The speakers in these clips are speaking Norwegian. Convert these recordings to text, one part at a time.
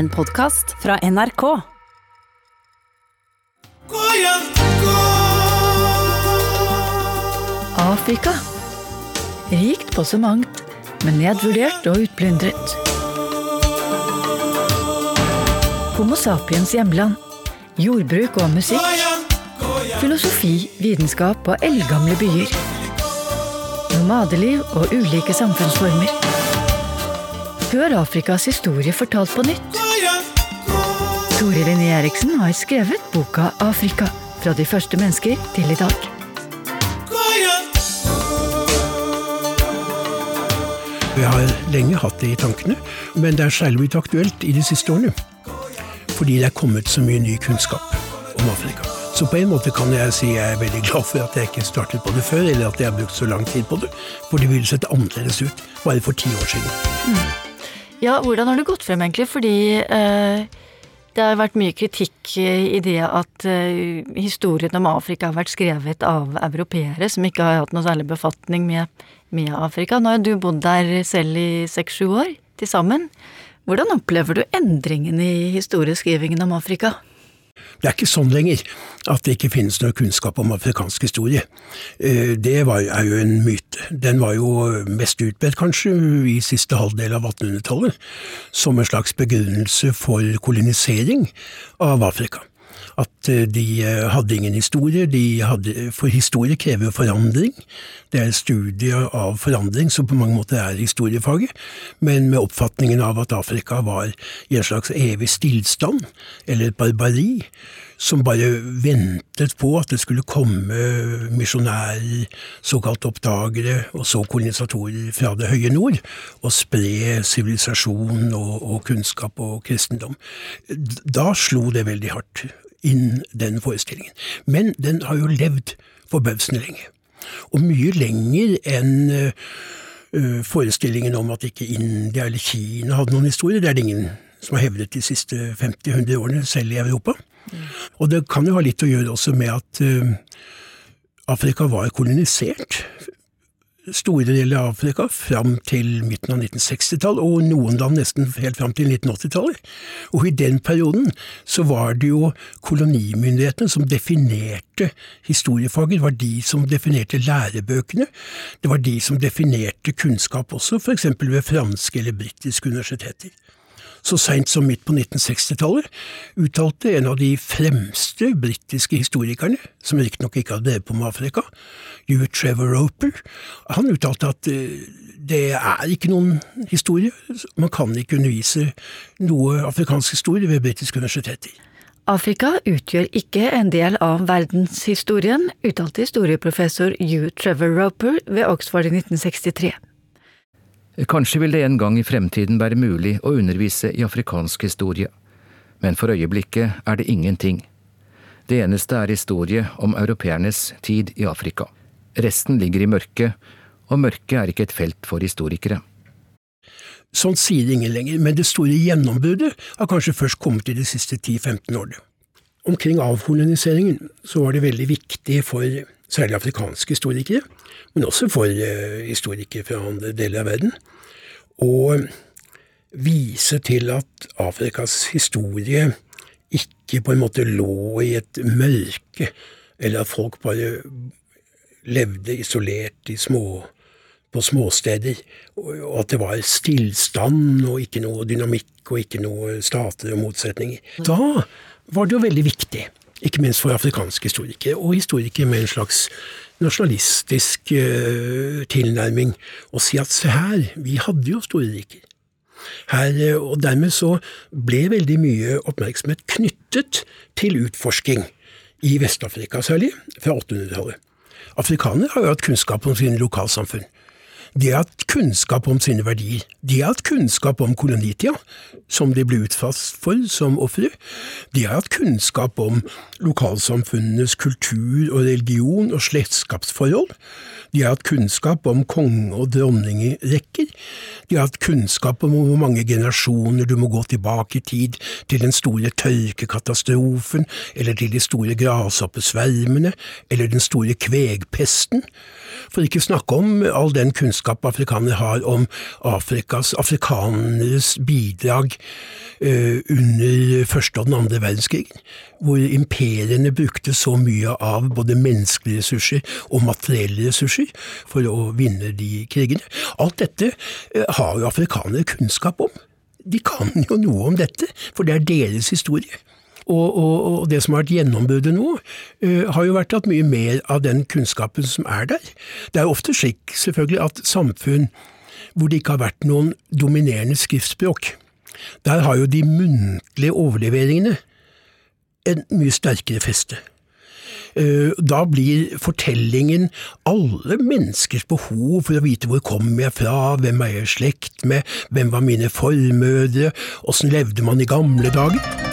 En podkast fra NRK. Afrika. Rikt på så mangt, men nedvurdert og utplyndret. Homo sapiens hjemland. Jordbruk og musikk. Filosofi, vitenskap og eldgamle byer. Nomadeliv og ulike samfunnsformer. Hør Afrikas historie fortalt på nytt. Tore Linné Eriksen har skrevet boka Afrika. Fra de første mennesker til i dag. Vi har lenge hatt det i tankene, men det er særlig blitt aktuelt i de siste årene. Fordi det er kommet så mye ny kunnskap om Afrika. Så på en måte kan jeg si jeg er veldig glad for at jeg ikke startet på det før, eller at jeg har brukt så lang tid på det. For det ville sett annerledes ut bare for ti år siden. Ja, hvordan har det gått frem egentlig? Fordi eh, det har vært mye kritikk i det at eh, historien om Afrika har vært skrevet av europeere som ikke har hatt noe særlig befatning med, med Afrika. Nå har du bodd der selv i seks-sju år til sammen. Hvordan opplever du endringen i historieskrivingen om Afrika? Det er ikke sånn lenger at det ikke finnes noe kunnskap om afrikansk historie. Eh, Det var, er jo en myte. Den var jo mest utbredt, kanskje, i siste halvdel av 1800-tallet, som en slags begrunnelse for kolonisering av Afrika. At eh, de eh, hadde ingen historie, de hadde, for historie krever jo forandring. Det er studier studie av forandring som på mange måter er historiefaget, men med oppfatningen av at Afrika var i en slags evig stillstand, eller et barbari, som bare ventet på at det skulle komme misjonærer, såkalt oppdagere, og så kolonisatorer fra det høye nord, og spre sivilisasjon og, og kunnskap og kristendom. Da slo det veldig hardt inn den forestillingen. Men den har jo levd forbausende lenge. Og mye lenger enn uh, forestillingen om at ikke India eller Kina hadde noen historie. Det er det ingen som har hevdet de siste 50-100 årene, selv i Europa. Og det kan jo ha litt å gjøre også med at uh, Afrika var kolonisert store deler av Afrika fram til midten av 1960-tallet, og noen land nesten helt fram til 1980-tallet. Og i den perioden så var det jo kolonimyndighetene som definerte historiefaget, det var de som definerte lærebøkene, det var de som definerte kunnskap også, f.eks. ved franske eller britiske universiteter. Så seint som midt på 1960-tallet uttalte en av de fremste britiske historikerne, som riktignok ikke hadde drevet på med Afrika, Hugh Trevor Roper, han uttalte at det er ikke noen historie, man kan ikke undervise noe afrikansk historie ved britiske universiteter. Afrika utgjør ikke en del av verdenshistorien, uttalte historieprofessor Hugh Trevor Roper ved Oxford i 1963. Kanskje vil det en gang i fremtiden være mulig å undervise i afrikansk historie, men for øyeblikket er det ingenting. Det eneste er historie om europeernes tid i Afrika. Resten ligger i mørket, og mørket er ikke et felt for historikere. Sånn sier ingen lenger, men det store gjennombruddet har kanskje først kommet i de siste 10–15 årene. Omkring avkoloniseringen så var det veldig viktig for særlig afrikanske historikere, men også for historikere fra andre deler av verden, å vise til at Afrikas historie ikke på en måte lå i et mørke, eller at folk bare levde isolert små, på småsteder, og at det var stillstand og ikke noe dynamikk og ikke noe stater og motsetninger. Da var det jo veldig viktig, ikke minst for afrikanske historikere, og historikere med en slags nasjonalistisk uh, tilnærming, å si at se her, vi hadde jo store riker. Her, og dermed så ble veldig mye oppmerksomhet knyttet til utforsking i Vest-Afrika særlig, fra 800-tallet. Afrikanere har jo hatt kunnskap om sine lokalsamfunn. De har hatt kunnskap om sine verdier. De har hatt kunnskap om kolonitida, som de ble utsatt for som ofre. De har hatt kunnskap om lokalsamfunnenes kultur og religion og slektskapsforhold. De har hatt kunnskap om konge- og dronningrekker. De har hatt kunnskap om hvor mange generasjoner du må gå tilbake i tid til den store tørkekatastrofen, eller til de store grashoppesvermene, eller den store kvegpesten. For ikke snakke om all den kunnskap afrikanere har om Afrikas, afrikaneres bidrag eh, under første og den andre verdenskrigen, hvor imperiene brukte så mye av både menneskelige ressurser og materielle ressurser for å vinne de krigene. Alt dette eh, har jo afrikanere kunnskap om. De kan jo noe om dette, for det er deres historie. Og, og, og, det som har vært gjennombruddet nå, uh, har jo vært at mye mer av den kunnskapen som er der Det er ofte slik, selvfølgelig, at samfunn hvor det ikke har vært noen dominerende skriftspråk, der har jo de muntlige overleveringene en mye sterkere feste. Eh, da blir fortellingen alle menneskers behov for å vite hvor kommer jeg fra, hvem er jeg i slekt med, hvem var mine formødre, åssen levde man i gamle dager?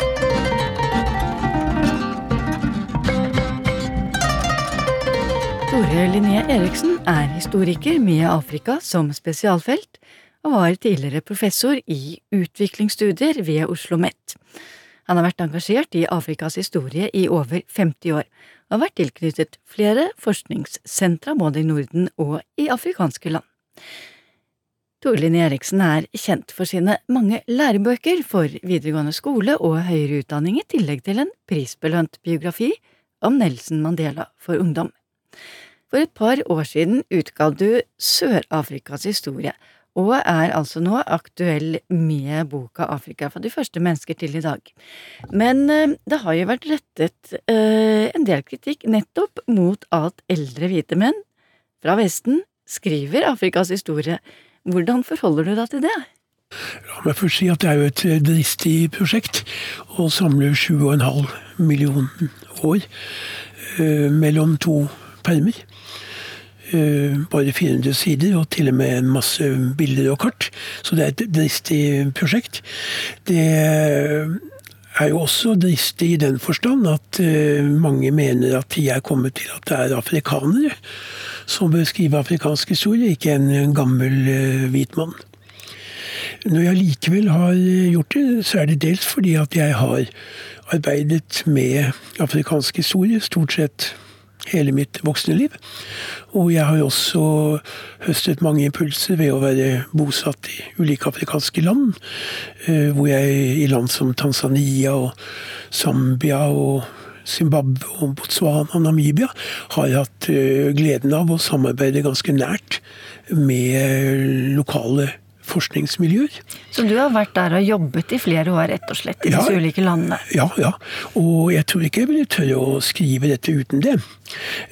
Tore Linné Eriksen er historiker med Afrika som spesialfelt, og var tidligere professor i utviklingsstudier ved Oslo OsloMet. Han har vært engasjert i Afrikas historie i over 50 år, og har vært tilknyttet flere forskningssentra både i Norden og i afrikanske land. Torlin Eriksen er kjent for sine mange lærebøker for videregående skole og høyere utdanning, i tillegg til en prisbelønt biografi om Nelson Mandela for ungdom. For et par år siden utga du Sør-Afrikas historie, og er altså nå aktuell med boka Afrika fra de første mennesker til i dag. Men eh, det har jo vært rettet eh, en del kritikk nettopp mot at eldre hvite menn fra Vesten skriver Afrikas historie. Hvordan forholder du deg til det? La meg først si at det er jo et eh, dristig prosjekt å samle 7,5 millioner år eh, mellom to permer. Eh, bare 400 sider, og til og med masse bilder og kart. Så det er et dristig prosjekt. Det er jo også dristig i den forstand at eh, mange mener at de er kommet til at det er afrikanere som bør skrive afrikansk historie, ikke en gammel eh, hvit mann. Når jeg likevel har gjort det, så er det dels fordi at jeg har arbeidet med afrikansk historie stort sett hele mitt voksne liv. Og jeg har også høstet mange impulser ved å være bosatt i ulike afrikanske land. Eh, hvor jeg i land som Tanzania og Zambia og Zimbabwe og Botswana og Namibia har hatt eh, gleden av å samarbeide ganske nært med lokale forskningsmiljøer. Så du har vært der og jobbet i flere år, rett og slett, i ja, disse ulike landene? Ja, ja. Og jeg tror ikke jeg ville tørre å skrive dette uten det.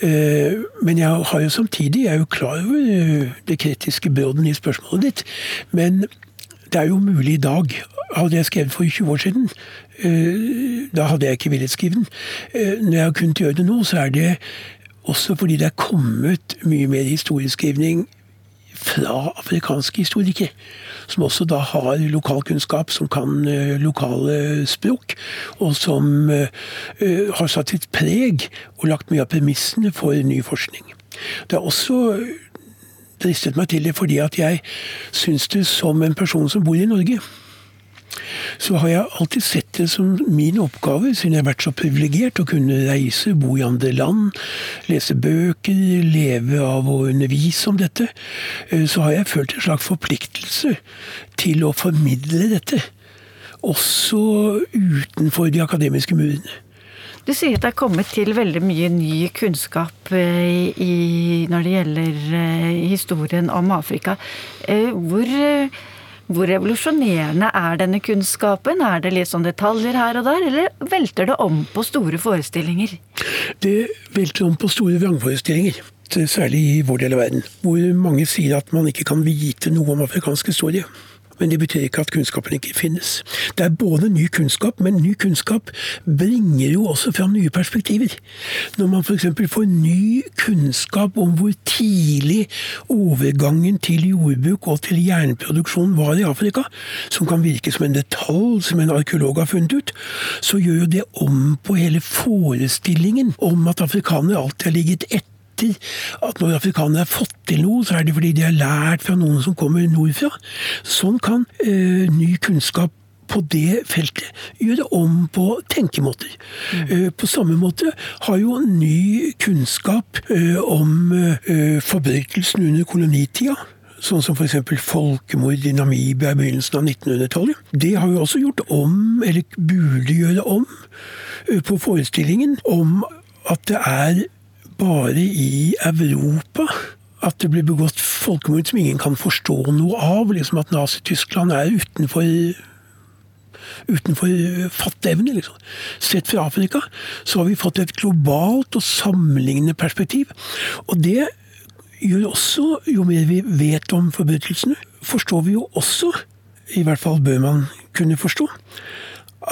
Eh, men jeg har jo samtidig, jeg er jo klar over eh, det kritiske brodden i spørsmålet ditt. Men det er jo mulig i dag. Hadde jeg skrevet for 20 år siden, eh, da hadde jeg ikke villet skrive den. Når jeg har kunnet gjøre det nå, så er det også fordi det er kommet mye mer historieskrivning fra afrikanske historikere. Som også da har lokalkunnskap, som kan uh, lokale språk. Og som uh, har satt sitt preg og lagt mye av premissene for ny forskning. Det har også dristet meg til det fordi at jeg syns det som en person som bor i Norge så har jeg alltid sett det som min oppgave, siden jeg har vært så privilegert å kunne reise, bo i andre land, lese bøker, leve av å undervise om dette, eh, så har jeg følt en slags forpliktelse til å formidle dette. Også utenfor de akademiske murene. Du sier at det er kommet til veldig mye ny kunnskap eh, i, når det gjelder eh, historien om Afrika. Hvor hvor revolusjonerende er denne kunnskapen? Er det litt sånn detaljer her og der, eller velter det om på store forestillinger? Det velter om på store vrangforestillinger. Særlig i vår del av verden, hvor mange sier at man ikke kan vite noe om afrikansk historie. Men det betyr ikke at kunnskapen ikke finnes. Det er både ny kunnskap, men ny kunnskap bringer jo også fram nye perspektiver. Når man f.eks. får ny kunnskap om hvor tidlig overgangen til jordbruk og til jernproduksjon var i Afrika, som kan virke som en detalj som en arkeolog har funnet ut, så gjør jo det om på hele forestillingen om at afrikanere alltid har ligget etter etter at når afrikanere har fått til noe, så er det fordi de har lært fra noen som kommer nordfra. Sånn kan uh, ny kunnskap på det feltet gjøre om på tenkemåter. Mm. På samme måte har jo ny kunnskap om forbrytelsen under kolonitida sånn som f.eks. folkemord i Namibia i begynnelsen av 1900-tallet, det har jo også gjort om, eller burde gjøre om, eh, på forestillingen om at det er bare i Europa at det blir begått folkemord som ingen kan forstå noe av. liksom At Nazi-Tyskland er utenfor utenfor fatteevne. Liksom. Sett fra Afrika så har vi fått et globalt og sammenlignende perspektiv. Og det gjør også, jo mer vi vet om forbrytelsene, forstår vi jo også, i hvert fall bør man kunne forstå,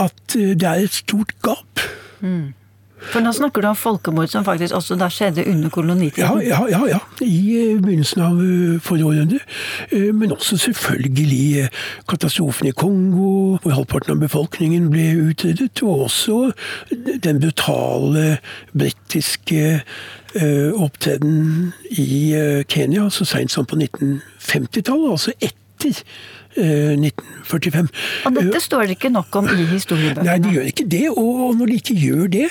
at eh, det er et stort gap. Mm. For nå snakker du om folkemord som faktisk også da skjedde under kolonitiden? Ja, ja, ja, ja. I eh, begynnelsen av eh, forrige århundre. Men også selvfølgelig katastrofen i Kongo, hvor halvparten av befolkningen ble utryddet. Og også den brutale britiske opptreden i Kenya så seint som på 1950-tallet, altså etter 1945. Eh, og dette står det ikke nok om i historiebøkene? Nei, de gjør ikke det. Og når de ikke gjør det,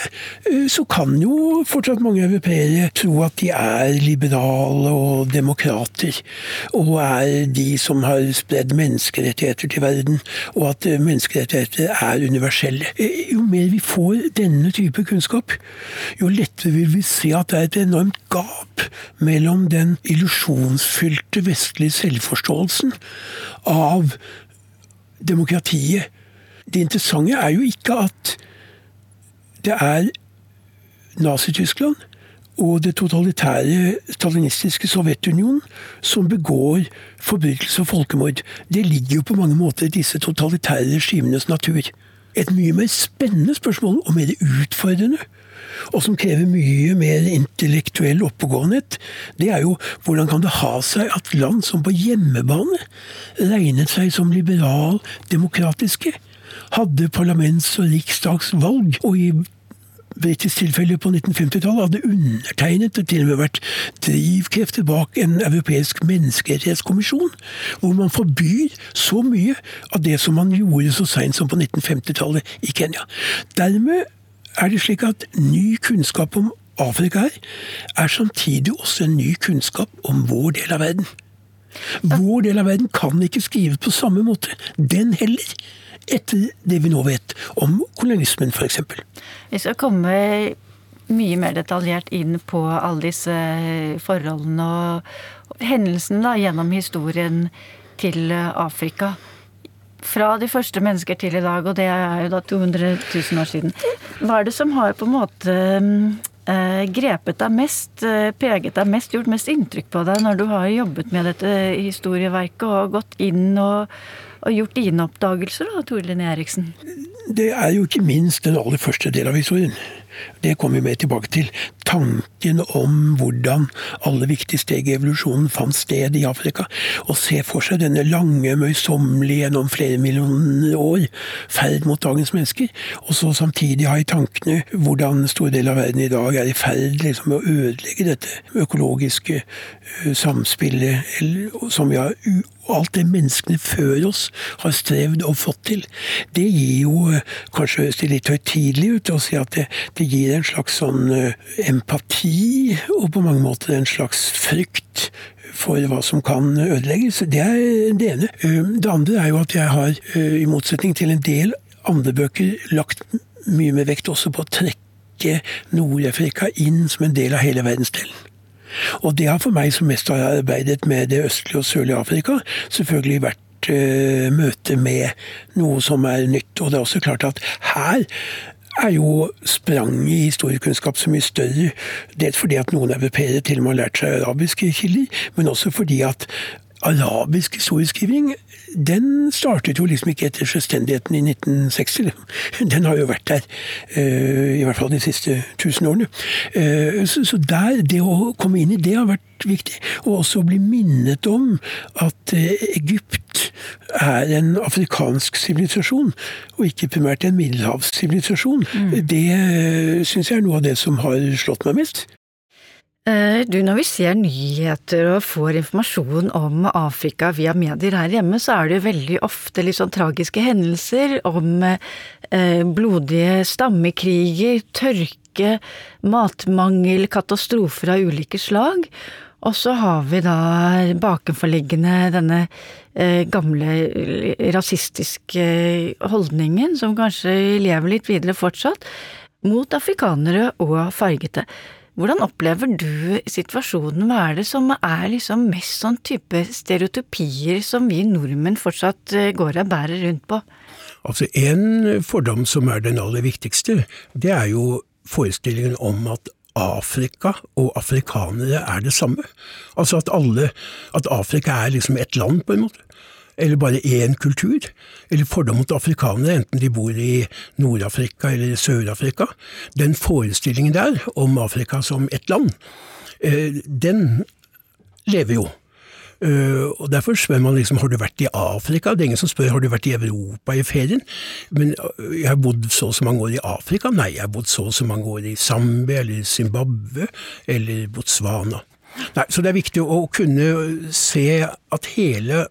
eh, så kan jo fortsatt mange europeere tro at de er liberale og demokrater. Og er de som har spredd menneskerettigheter til verden. Og at eh, menneskerettigheter er universelle. Jo mer vi får denne type kunnskap, jo lettere vil vi se at det er et enormt gap mellom den illusjonsfylte vestlige selvforståelsen av demokratiet. Det interessante er jo ikke at det er Nazi-Tyskland og det totalitære stalinistiske Sovjetunionen som begår forbrytelser og folkemord. Det ligger jo på mange måter i disse totalitære regimenes natur. Et mye mer spennende spørsmål, og mer utfordrende, og som krever mye mer intellektuell oppegåenhet, det er jo hvordan kan det ha seg at land som på hjemmebane regnet seg som liberal-demokratiske, hadde parlaments- og riksdagsvalg, og i britisk tilfelle på 1950-tallet hadde undertegnet og til og med vært drivkrefter bak en europeisk menneskerettighetskommisjon, hvor man forbyr så mye av det som man gjorde så seint som på 1950-tallet i Kenya. Dermed er det slik at ny kunnskap om Afrika her er samtidig også en ny kunnskap om vår del av verden. Vår del av verden kan ikke skrives på samme måte, den heller, etter det vi nå vet om kolonialismen f.eks. Vi skal komme mye mer detaljert inn på alle disse forholdene og hendelsene gjennom historien til Afrika fra de første mennesker til i dag, og det er jo da 200 000 år siden. Hva er det som har på en måte eh, grepet deg mest, eh, preget deg mest, gjort mest inntrykk på deg når du har jobbet med dette historieverket og gått inn og, og gjort dine oppdagelser, da, Tore Linné Eriksen? Det er jo ikke minst den aller første del av historien. Det kommer vi mer tilbake til. Tanken om hvordan alle viktige steg i evolusjonen fant sted i Afrika. Og se for seg denne lange, møysommelige, gjennom flere millioner år ferd mot dagens mennesker. Og så samtidig ha i tankene hvordan store deler av verden i dag er i ferd liksom, med å ødelegge dette økologiske samspillet som vi har og alt det menneskene før oss har strevd og fått til. Det gir jo uh, Kanskje høres det litt høytidelig ut å si at det, det gir en slags sånn uh, empati, og på mange måter en slags frykt for hva som kan ødelegges. Det er det ene. Det andre er jo at jeg har, i motsetning til en del andre bøker, lagt mye mer vekt også på å trekke Nord-Afrika inn som en del av hele verdensdelen. Og det har for meg som mest har arbeidet med det østlige og sørlige Afrika, selvfølgelig vært uh, møte med noe som er nytt. Og det er også klart at her er jo spranget i historiekunnskap så mye større. Dels fordi at noen europeere til og med har lært seg arabiske kilder, men også fordi at arabisk historieskriving den startet jo liksom ikke etter selvstendigheten i 1960. Den har jo vært der, eh, i hvert fall de siste tusen årene. Eh, så der, det å komme inn i det har vært viktig. Og også bli minnet om at eh, Egypt er en afrikansk sivilisasjon, og ikke primært en middelhavssivilisasjon. Mm. Det syns jeg er noe av det som har slått meg mest. Eh, du, når vi ser nyheter og får informasjon om Afrika via medier her hjemme, så er det veldig ofte litt sånn tragiske hendelser om eh, blodige stammekriger, tørke, matmangel, katastrofer av ulike slag. Og så har vi da bakenforliggende denne eh, gamle rasistiske holdningen, som kanskje lever litt videre fortsatt, mot afrikanere og fargete. Hvordan opplever du situasjonen? Hva er det som er liksom mest sånn type stereotypier som vi nordmenn fortsatt eh, går og bærer rundt på? Altså En fordom som er den aller viktigste, det er jo forestillingen om at Afrika og afrikanere er det samme. Altså at alle At Afrika er liksom ett land, på en måte. Eller bare én kultur. Eller fordom mot afrikanere, enten de bor i Nord-Afrika eller Sør-Afrika. Den forestillingen der om Afrika som ett land, eh, den lever jo. Uh, og Derfor spør man liksom har du vært i Afrika. Det er ingen som spør har du vært i Europa i ferien. Men uh, jeg har bodd så og så mange år i Afrika. Nei, jeg har bodd så og så mange år i Zambia eller Zimbabwe eller Botswana. Nei, Så det er viktig å kunne se at hele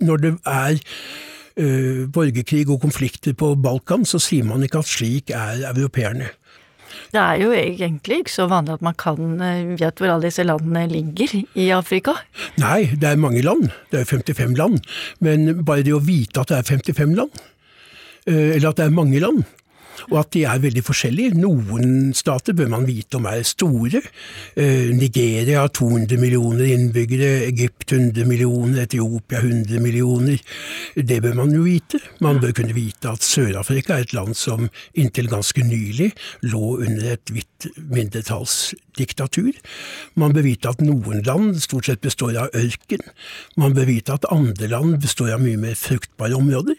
Når det er uh, borgerkrig og konflikter på Balkan, så sier man ikke at slik er europeerne. Det er jo egentlig ikke så vanlig at man kan eh, vet hvor alle disse landene ligger i Afrika. Nei, det er mange land. Det er 55 land. Men bare det å vite at det er 55 land, eh, eller at det er mange land, og at de er veldig forskjellige. Noen stater bør man vite om er store. Eh, Nigeria har 200 millioner innbyggere, Egypt 100 millioner, Etiopia 100 millioner. Det bør man jo vite. Man bør kunne vite at Sør-Afrika er et land som inntil ganske nylig lå under et hvitt mindretallsdiktatur. Man bør vite at noen land stort sett består av ørken. Man bør vite at andre land består av mye mer fruktbare områder.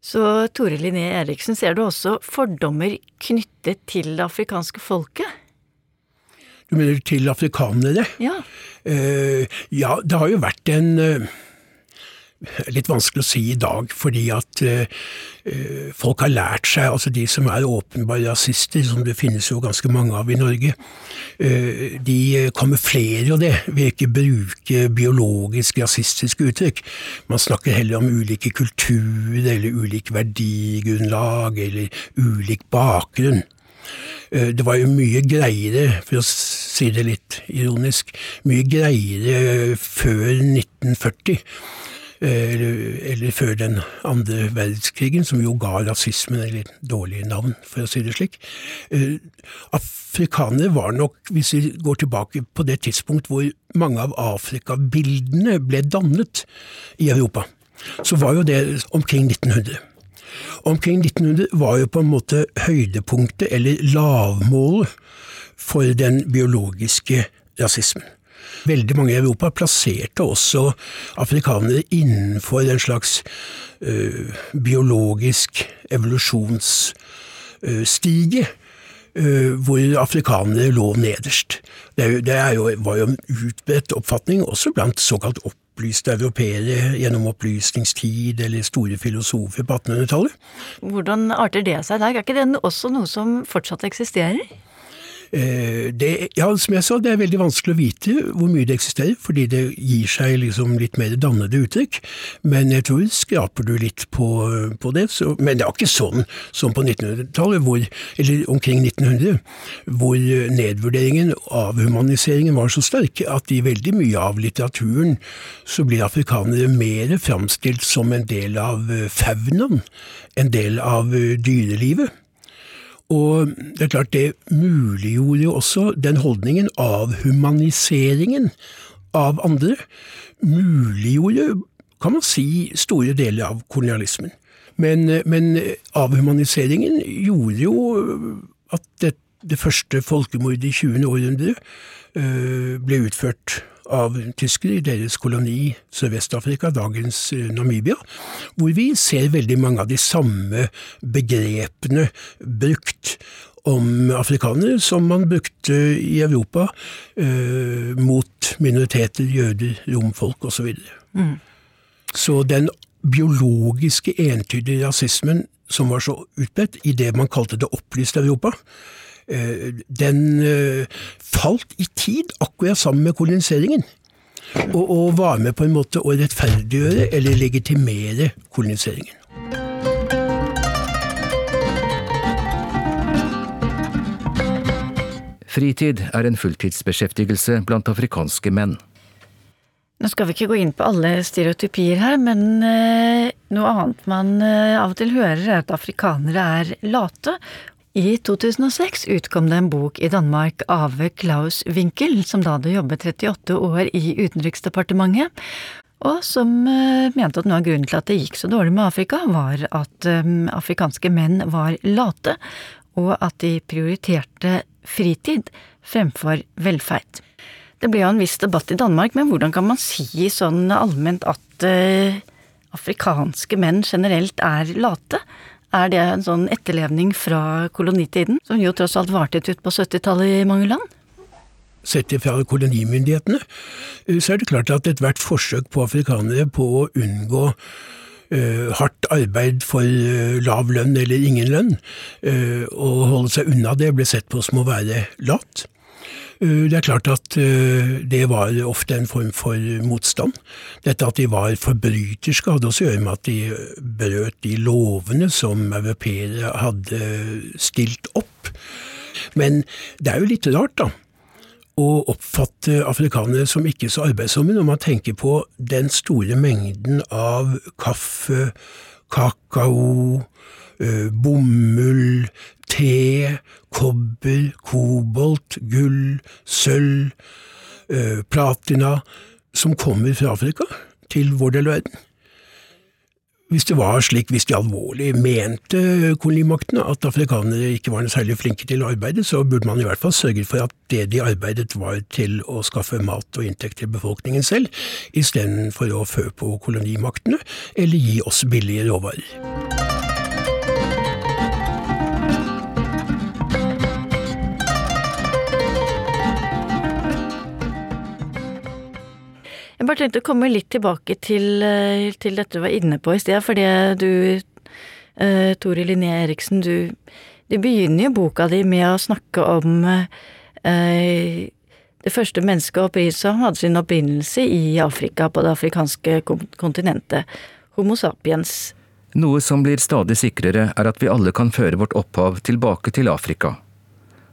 Så Tore Linné Eriksen, ser du også fordommer knyttet til det afrikanske folket? Du mener til afrikanere? Ja. Uh, ja, det har jo vært en uh, litt vanskelig å si i dag, fordi at eh, folk har lært seg, altså de som er åpenbare rasister, som det finnes jo ganske mange av i Norge, eh, de kamuflerer jo det ved ikke bruke biologisk rasistiske uttrykk. Man snakker heller om ulike kulturer, eller ulik verdigrunnlag, eller ulik bakgrunn. Det var jo mye greiere, for å si det litt ironisk, mye greiere før 1940 eller, eller, før den andre verdenskrigen, som jo ga rasismen eller dårlige navn, for å si det slik. Uh, afrikanere var nok, hvis vi går tilbake på det tidspunkt hvor mange av Afrikabildene ble dannet i Europa, så var jo det omkring 1900. Omkring 1900 var jo på en måte høydepunktet, eller lavmålet, for den biologiske rasismen. Veldig mange i Europa plasserte også afrikanere innenfor en slags uh, biologisk evolusjonsstige. Uh, hvor afrikanere lå nederst. Det, det jo, var jo en utbredt oppfatning, også blant såkalt opplyste europeere gjennom opplysningstid eller store filosofer på 1800-tallet. Hvordan arter det seg dag? Er ikke det også noe som fortsatt eksisterer? Eh, det, ja, som jeg sa, det er veldig vanskelig å vite hvor mye det eksisterer, fordi det gir seg liksom litt mer dannede uttrykk. Men jeg tror skraper du litt på, på det. Så, men det er ikke sånn som på 1900-tallet, eller omkring 1900, hvor nedvurderingen av humaniseringen var så sterk at i veldig mye av litteraturen så blir afrikanere mer framstilt som en del av faunaen, en del av dyrelivet. Og det er klart det muliggjorde jo også den holdningen av humaniseringen av andre. Muliggjorde, kan man si, store deler av kolonialismen. Men, men avhumaniseringen gjorde jo at det, det første folkemordet i 20. århundre ble utført av tyskere i deres koloni Sør-Vest-Afrika, dagens eh, Namibia, hvor vi ser veldig mange av de samme begrepene brukt om afrikanere som man brukte i Europa eh, mot minoriteter, jøder, romfolk osv. Så, mm. så den biologiske, entydige rasismen som var så utbredt i det man kalte det opplyste Europa, Eh, den eh, falt i tid, akkurat sammen med koloniseringen. Og, og var med på en måte å rettferdiggjøre eller legitimere koloniseringen. Fritid er en fulltidsbeskjeftigelse blant afrikanske menn. Nå skal vi ikke gå inn på alle stereotypier her, men eh, noe annet man eh, av og til hører er at afrikanere er late. I 2006 utkom det en bok i Danmark av Klaus Winkel, som da hadde jobbet 38 år i Utenriksdepartementet, og som eh, mente at noe av grunnen til at det gikk så dårlig med Afrika, var at afrikanske menn var late, og at de prioriterte fritid fremfor velferd. Det ble jo en viss debatt i Danmark, men hvordan kan man si sånn allment at uh, afrikanske menn generelt er late? Er det en sånn etterlevning fra kolonitiden, som jo tross alt varte ut på 70-tallet i mange land? Sett fra kolonimyndighetene, eh, så er det klart at ethvert forsøk på afrikanere på å unngå uh, hardt arbeid for uh, lav lønn eller ingen lønn, uh, og holde seg unna det, ble sett på som å være lat. Eh, det er klart at eh, det var ofte en form for motstand. Dette at de var forbryterske hadde også å gjøre med at de brøt de lovene som europeere hadde stilt opp. Men det er jo litt rart, da å oppfatte afrikanere som ikke så arbeidsomme, når man tenker på den store mengden av kaffe, kakao, eh, bomull, te, kobber, kobolt, gull, sølv, eh, platina, som kommer fra Afrika til vår del av verden. Hvis det var slik, hvis de alvorlig mente kolonimaktene at afrikanere ikke var noe særlig flinke til å arbeide, så burde man i hvert fall sørget for at det de arbeidet var til å skaffe mat og inntekt til befolkningen selv, istedenfor å fø på kolonimaktene eller gi oss billige råvarer. Bare tenkte å komme litt tilbake til, eh, til dette du var inne på i sted, fordi du, uh, Tore Linné Eriksen, du, du, begynner jo boka di med å snakke om uh, det første mennesket som hadde sin opprinnelse i Afrika, på det afrikanske kontinentet, Homo sapiens. Noe som blir stadig sikrere, er at vi alle kan føre vårt opphav tilbake til Afrika,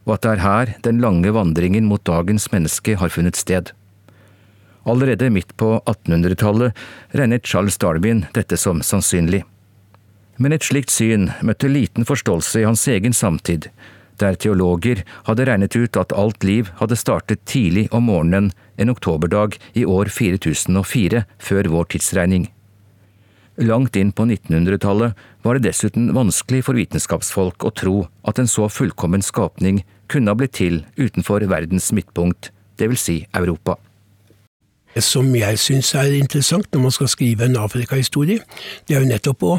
og at det er her den lange vandringen mot dagens menneske har funnet sted. Allerede midt på 1800-tallet regnet Charles Darwin dette som sannsynlig. Men et slikt syn møtte liten forståelse i hans egen samtid, der teologer hadde regnet ut at alt liv hadde startet tidlig om morgenen en oktoberdag i år 4004 før vår tidsregning. Langt inn på 1900-tallet var det dessuten vanskelig for vitenskapsfolk å tro at en så fullkommen skapning kunne ha blitt til utenfor verdens midtpunkt, vil si Europa som jeg syns er interessant når man skal skrive en Afrikahistorie, det er jo nettopp å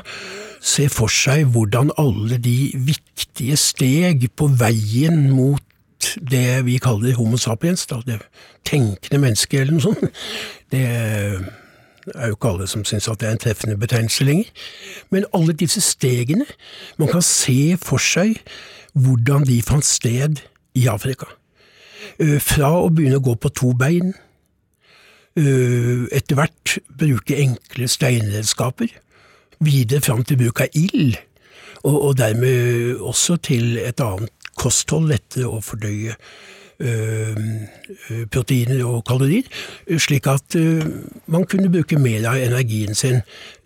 se for seg hvordan alle de viktige steg på veien mot det vi kaller Homo sapiens, da, det tenkende mennesket eller noe sånt, det er jo ikke alle som syns at det er en treffende betegnelse lenger. Men alle disse stegene, man kan se for seg hvordan de fant sted i Afrika. Eh, fra å begynne å gå på to bein, etter hvert bruke enkle steinredskaper, videre fram til bruk av ild, og, og, dermed også til et annet kosthold, lettere å fordøye øh, proteiner og kalorier, slik at øh, man kunne bruke mer av energien sin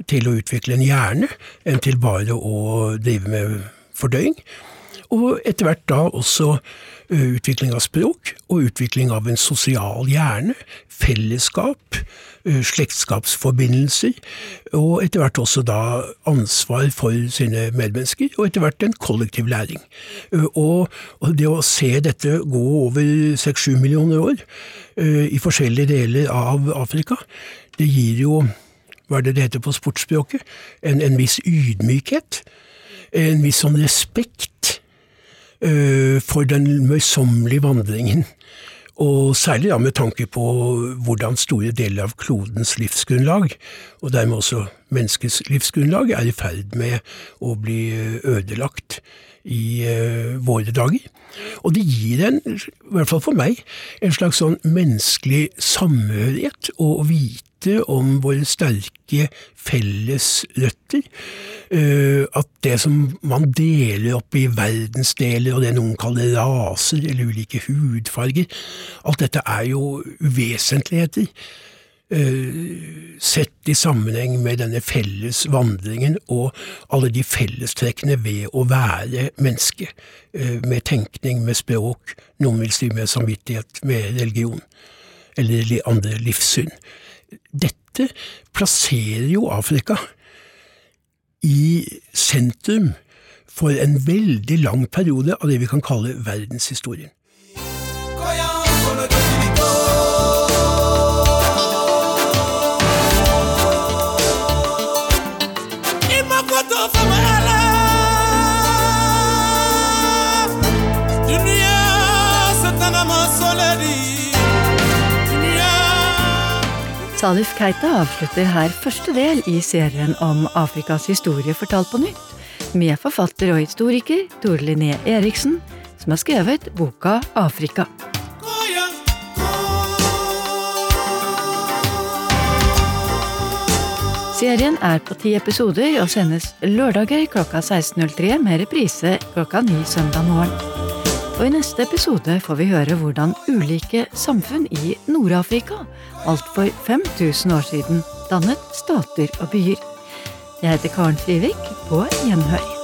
til å utvikle en hjerne enn til bare å drive med fordøying. Og etter hvert da også utvikling av språk og utvikling av en sosial hjerne, fellesskap, slektskapsforbindelser, og etter hvert også da ansvar for sine medmennesker, og etter hvert en kollektiv læring. Og, det å se dette gå over seks-sju millioner år i forskjellige deler av Afrika, det gir jo, hva er det det heter på sportsspråket, en, en viss ydmykhet. En viss sånn respekt Eh, for den møysommelige vandringen. Og særlig da med tanke på hvordan store deler av klodens livsgrunnlag, og dermed også menneskets livsgrunnlag, er i ferd med å bli eh, ødelagt i uh, våre dager. Og det gir en, i hvert fall for meg, en slags sånn menneskelig samhørighet å vite om våre sterke felles røtter. Eh, at det som man deler opp i verdensdeler, og det noen kaller raser eller ulike hudfarger, alt dette er jo uvesentligheter. Eh, sett i sammenheng med denne felles vandringen og alle de fellestrekkene ved å være menneske. Eh, med tenkning, med språk, noen vil si med samvittighet, med religion. Eller andre livssyn. Dette plasserer jo Afrika i sentrum for en veldig lang periode av det vi kan kalle verdenshistorien. Salif Keita avslutter her første del i serien om Afrikas historie fortalt på nytt, med forfatter og historiker Tore Linné Eriksen, som har skrevet boka Afrika. Serien er på ti episoder og sendes lørdager klokka 16.03 med reprise klokka ni søndag morgen. Og i neste episode får vi høre hvordan ulike samfunn i Nord-Afrika alt for 5000 år siden dannet stater og byer. Jeg heter Karen Frivik, på gjenhør.